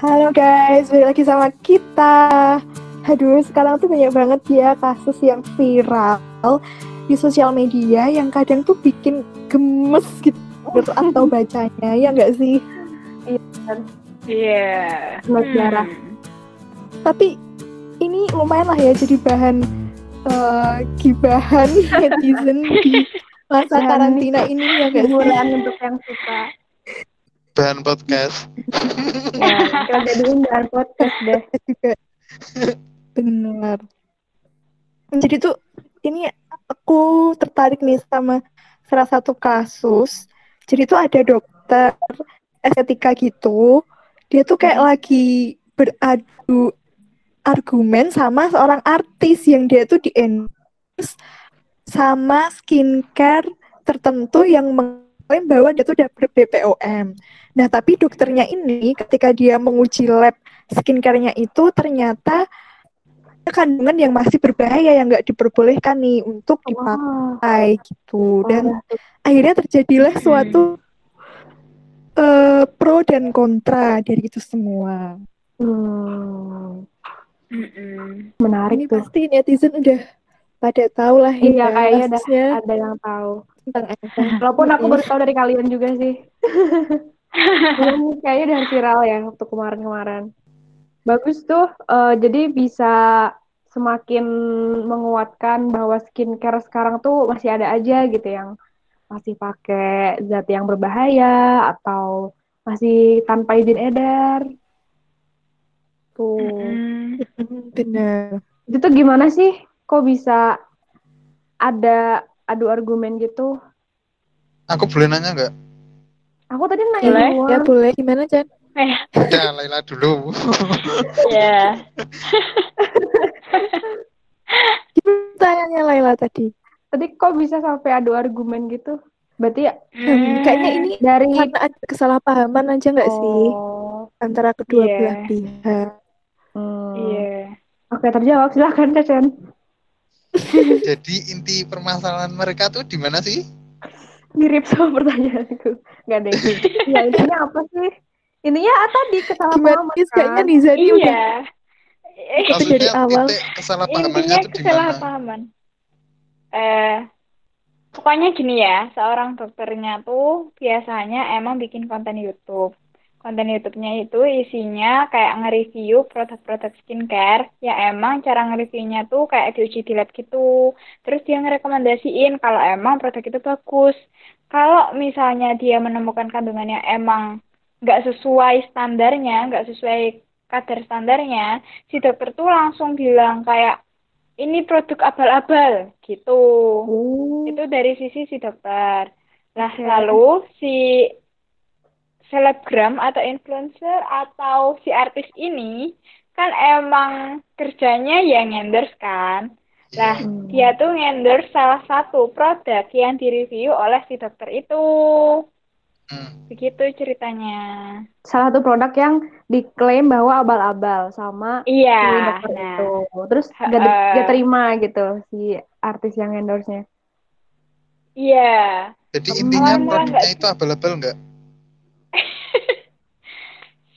Halo guys, balik lagi sama kita. Aduh, sekarang tuh banyak banget ya kasus yang viral di sosial media yang kadang tuh bikin gemes gitu atau bacanya, ya nggak sih? Iya. Sejarah. Hmm. Tapi ini lumayan lah ya jadi bahan eh, gibahan netizen di masa karantina ini ya sih? Hiburan untuk yang suka. Bahan podcast. Ya, kita jadiin bahan podcast deh. juga benar. Jadi tuh ini aku tertarik nih sama salah satu kasus. Jadi tuh ada dokter estetika gitu. Dia tuh kayak lagi beradu argumen sama seorang artis yang dia tuh di endorse sama skincare tertentu yang mengklaim bahwa dia tuh udah ber-BPOM. Nah, tapi dokternya ini ketika dia menguji lab skincare-nya itu ternyata ada kandungan yang masih berbahaya yang nggak diperbolehkan nih untuk dipakai Wah, gitu. Dan tuh. akhirnya terjadilah suatu eh, pro dan kontra dari itu semua. Hmm, Mm-mm. menarik Ini tuh. pasti netizen udah pada tahu lah Iya, ya kayaknya ada yang tahu. Tentang apa. Walaupun aku baru tahu dari kalian juga sih. Kayaknya udah viral ya waktu kemarin-kemarin. Bagus tuh, eh, jadi bisa semakin menguatkan bahwa skincare sekarang tuh masih ada aja gitu yang masih pakai zat yang berbahaya atau masih tanpa izin edar. Tuh. Mm, Benar. Itu tuh gimana sih? Kok bisa ada adu argumen gitu? aku boleh nanya nggak Aku tadi nanya Boleh. Ya boleh gimana Chan? Eh, udah Laila dulu ya. Gimana tanyanya Laila tadi? Tadi kok bisa sampai adu argumen gitu? Berarti ya Hmm, kayaknya ini dari karena ada kesalahpahaman aja nggak sih Oh, antara kedua Iya. belah pihak. hmm. Iya. Oke, terjawab. Silakan, Cecen. Jadi inti permasalahan mereka tuh di mana sih Mirip sama pertanyaanku. Gak ada yang Ya, intinya apa sih? Intinya ah, tadi kesalahpahaman kayaknya kan? Nizari udah Iya. Eh, Itu dari awal. kesalahpahamannya Intinya tuh di mana kesalahpahaman. Eh, pokoknya gini ya, seorang dokternya tuh biasanya emang bikin konten YouTube. Konten YouTube-nya itu isinya kayak nge-review produk-produk skincare yang emang cara nge-reviewnya tuh kayak diuji di lab gitu. Terus dia ngerekomendasiin kalau emang produk itu bagus. Kalau misalnya dia menemukan kandungan yang emang nggak sesuai standarnya, nggak sesuai kadar standarnya, si dokter tuh langsung bilang kayak ini produk abal-abal gitu. Oh, Itu dari sisi si dokter. Nah, lalu si selebgram atau influencer atau si artis ini kan emang kerjanya yang endorse kan. Nah, Hmm. dia tuh endorse salah satu produk yang direview oleh si dokter itu. Hmm. Begitu ceritanya. salah satu produk yang diklaim bahwa abal-abal sama si Iya, dokter nah. itu. Terus gak, di- Heeh. gak terima gitu si artis yang endorse-nya. Iya. jadi intinya produknya itu abal-abal nggak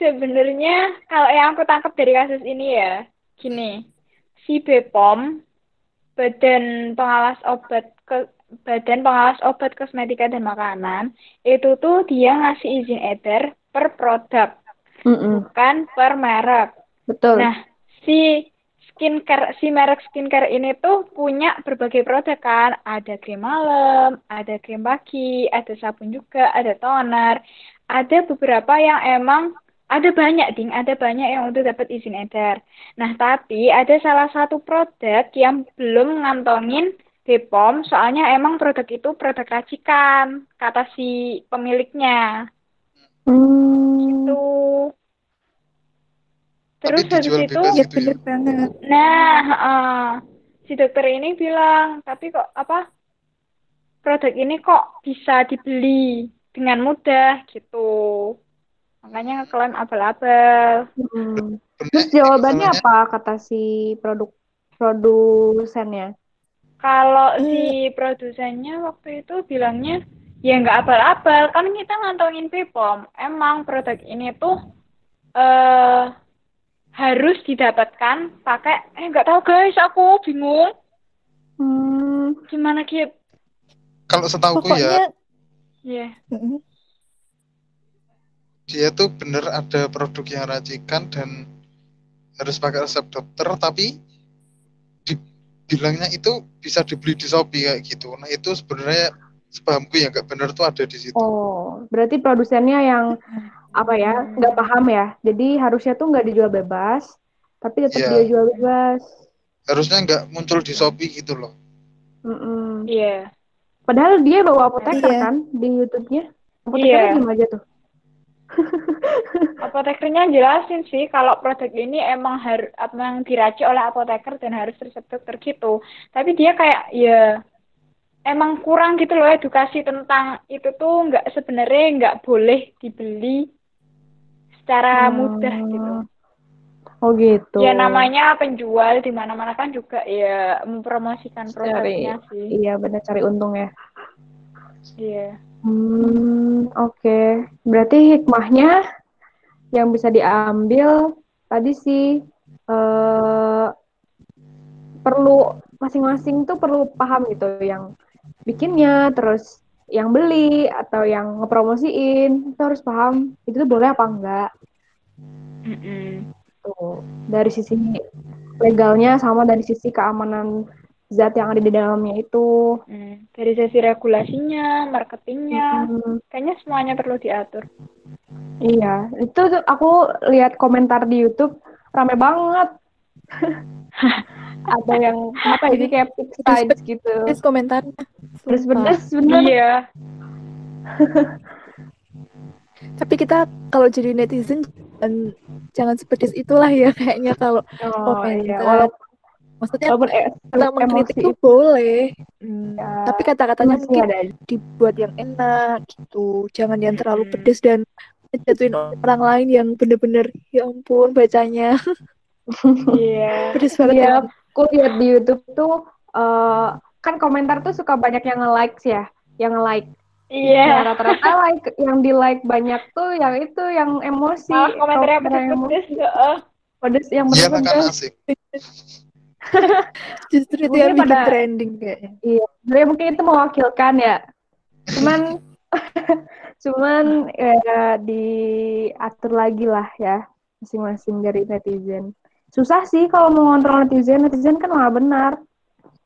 Sebenarnya kalau yang aku tangkap dari kasus ini ya, gini, si BPOM, Badan Pengawas Obat ke Badan Pengawas Obat Kosmetika dan Makanan, itu tuh dia ngasih izin edar per produk, Mm-mm, bukan per merek. Betul. Nah, si skincare, si merek skincare ini tuh punya berbagai produk kan. Ada krim malam, ada krim pagi, ada sabun juga, ada toner. Ada beberapa yang emang, ada banyak ding, ada banyak yang udah dapat izin edar. Nah, tapi ada salah satu produk yang belum ngantongin BPOM, soalnya emang produk itu produk racikan, kata si pemiliknya. Hmm, Tuh. Terus Tapi habis itu, bebas ya gitu ya bener banget. Nah, heeh. si dokter ini bilang, tapi kok apa produk ini kok bisa dibeli dengan mudah gitu. Makanya ngeklaim abal-abal. mm. Sebenarnya Terus jawabannya apa kata si produk produsennya? Kalau si produsennya waktu itu bilangnya, ya nggak abal-abal, kan kita ngantongin BPOM. Emang produk ini tuh eh harus didapatkan pakai eh nggak tahu guys aku bingung Hmm, gimana Kip Kalau setauku ya, Pokoknya ya mm, dia tuh bener ada produk yang racikan dan harus pakai resep dokter, tapi dibilangnya itu bisa dibeli di Shopee kayak gitu. Nah itu sebenarnya sepahamku ya nggak bener tuh ada di situ. oh, berarti produsennya yang apa ya, nggak paham ya. Jadi harusnya tuh nggak dijual bebas, tapi tetap Iya. dia jual bebas. Harusnya nggak muncul di Shopee gitu loh. Iya Padahal dia bawa apoteker Iya. kan di YouTube-nya. Apotekernya Iya. gimana aja tuh? apotekernya jelasin sih kalau produk ini emang harus emang diracik oleh apoteker dan harus resep dokter gitu tapi dia kayak ya emang kurang gitu loh edukasi tentang itu tuh nggak sebenarnya nggak boleh dibeli secara Hmm. mudah gitu Oh gitu. ya namanya penjual di mana-mana kan juga ya mempromosikan Cari, produknya sih iya benar cari untung ya. iya Hmm, oke. Berarti hikmahnya yang bisa diambil tadi sih eh perlu masing-masing tuh perlu paham gitu yang bikinnya, terus yang beli atau yang ngepromosiin itu harus paham itu tuh boleh apa enggak Mm-mm. tuh dari sisi legalnya sama dari sisi keamanan zat yang ada di dalamnya itu. Hmm. dari sisi regulasinya marketingnya Hmm. kayaknya semuanya perlu diatur Iya, itu tuh aku lihat komentar di YouTube rame banget. Ada yang apa ya, jadi kayak pick sides gitu. Terus komentarnya. Terus pedes bener. iya Tapi kita kalau jadi netizen jangan, jangan sepedes itulah ya kayaknya kalau Oh komentar. iya, walaupun, maksudnya walaupun eh, kita mengkritik itu boleh. Hmm, Ya, tapi kata-katanya mungkin ada. dibuat yang enak gitu. Jangan yang terlalu Hmm. pedes dan jatuhin orang lain yang bener-bener ya ampun bacanya iya pedes banget Iya, ya. aku lihat di YouTube tuh eh, kan komentar tuh suka banyak yang nge-like ya, yang nge-like. Nah, iya rata-rata like yang di like banyak tuh yang itu yang emosi, malah komentarnya pedes-pedes heeh. pedes yang Iya bener-bener makanya asik. Justru itu yang bikin pada- trending kayaknya. Iya, sebenarnya mungkin itu mewakilkan ya. Cuman, cuman ya diatur lagi lah ya masing-masing dari netizen. Susah sih kalau mau ngontrol netizen, netizen kan malah benar.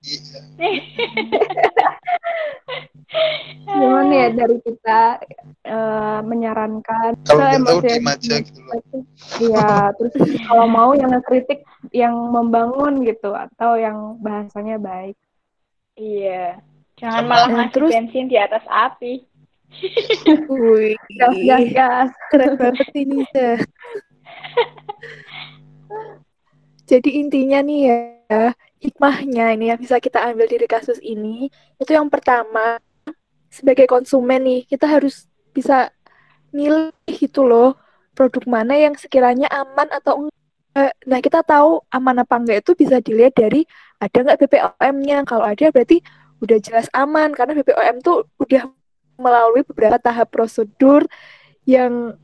Iya. Cuman ya dari kita eh, menyarankan Kalau nggak tahu seemosi- diem aja gitu loh. Iya, terus kalau mau yang ngekritik yang membangun gitu atau yang bahasanya baik. iya jangan Sama- malah Nah, ngasih terus- bensin di atas api Wih, Gas, gas, gas. keren banget ini. Jadi intinya nih ya, hikmahnya ini yang bisa kita ambil dari kasus ini, itu yang pertama, sebagai konsumen nih, kita harus bisa nilai gitu loh, produk mana yang sekiranya aman atau enggak. Nah, kita tahu aman apa enggak itu bisa dilihat dari ada nggak BPOM-nya. Kalau ada berarti udah jelas aman, karena BPOM tuh udah melalui beberapa tahap prosedur yang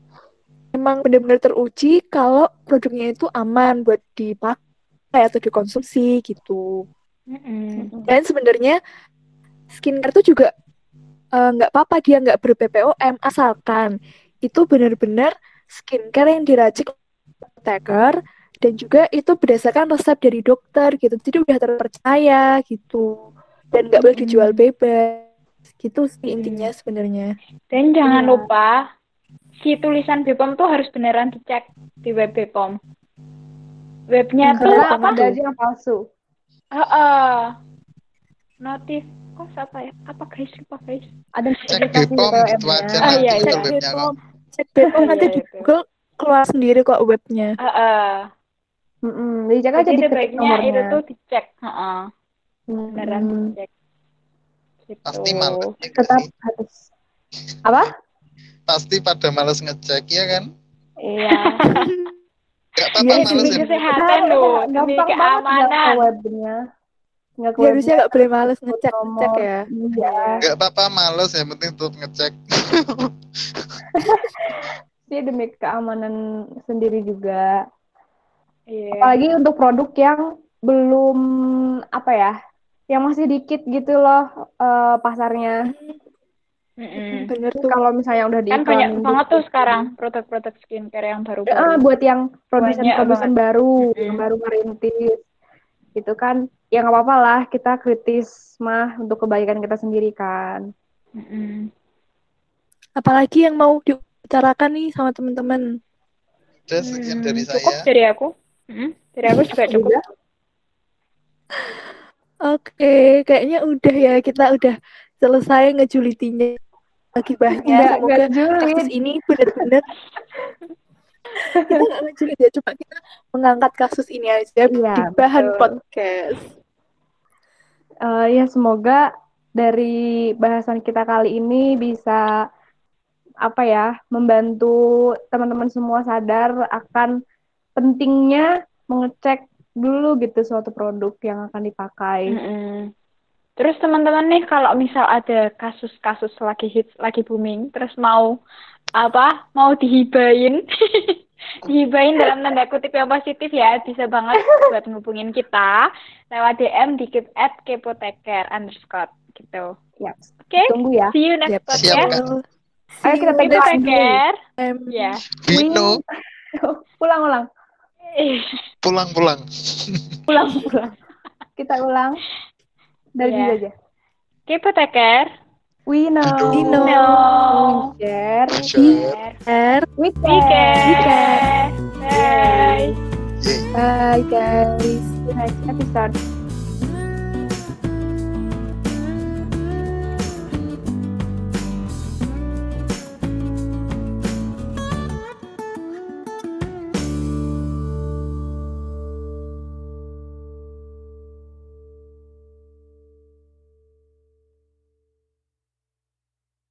memang benar-benar teruji kalau produknya itu aman buat dipakai atau dikonsumsi gitu. Mm-mm. Dan sebenarnya skincare tuh juga eh, nggak apa-apa dia nggak ber-BPOM asalkan itu benar-benar skincare yang diracik apoteker dan juga itu berdasarkan resep dari dokter gitu. Jadi udah terpercaya gitu. Dan nggak boleh dijual bebas. Gitu sih intinya sebenarnya. dan jangan Iya. lupa si tulisan BPOM tuh harus beneran dicek di web BPOM webnya tuh Karena apa tuh? aja yang palsu. Heeh. Notif kok apa ya apa guys lupa guys Ada Cek BPOM BPOM gitu -nya. aja Ah, iya, iya. kok. Cek BPOM nanti Iya, di itu. Google keluar sendiri kok webnya. Heeh. Mm-mm. Dicek aja jadi diketik sebaiknya nomornya. itu tuh dicek Heeh. beneran Mm-mm. dicek gitu. Pasti males nggak Tetap sih? harus. Apa? Pasti pada males ngecek ya kan? Iya. Gak apa-apa Iya, males demi ya. kesehatan loh demi keamanan webnya. Nggak ke Ya, harusnya webnya, nggak boleh males ngecek ngecek ya. Iya. Gak apa-apa males yang penting tetap ngecek. Ini demi keamanan sendiri juga. Iya. Apalagi untuk produk yang belum apa ya, yang masih dikit gitu loh eh, pasarnya. Mm-mm. Bener tuh. Kalau misalnya udah Kan banyak banget gitu. tuh sekarang produk-produk skincare yang Eh, baru-baru. buat yang produsen-produsen baru, Mm-mm. yang baru merintis, gitu kan? Ya nggak apa-apa lah, kita kritis mah untuk kebaikan kita sendiri kan. Mm-mm. Apalagi yang mau diutarakan nih sama teman-teman. Sekian Hmm, dari cukup saya. dari aku. Mm-mm. Dari aku juga cukup. Juga. Oke, kayaknya udah ya kita udah selesai ngejulitinya gibahnya. Nggak, Semoga nggak julid. kasus ini benar-benar kita nggak ngejulit ya, cuma kita mengangkat kasus ini aja di bahan betul. podcast. Eh, ya semoga dari bahasan kita kali ini bisa apa ya membantu teman-teman semua sadar akan pentingnya mengecek dulu gitu suatu produk yang akan dipakai. Mm-mm. Terus teman-teman nih kalau misal ada kasus-kasus lagi hits, lagi booming, terus mau apa? Mau dihibain, dihibain dalam tanda kutip yang positif ya, bisa banget buat ngubungin kita lewat DM di keep at kepoteker underscore gitu. Ya, Oke, tunggu ya. see you next Yep. Podcast. Kak. Ayo kita. Kepoteker, ya. Vino, Ulang-ulang, pulang-pulang. ulang-ulang. Kita ulang dari diri aja. Kepoteker, We know. We know. no, We share. Share. Share. We we care. care. Bye. Bye guys. Next episode.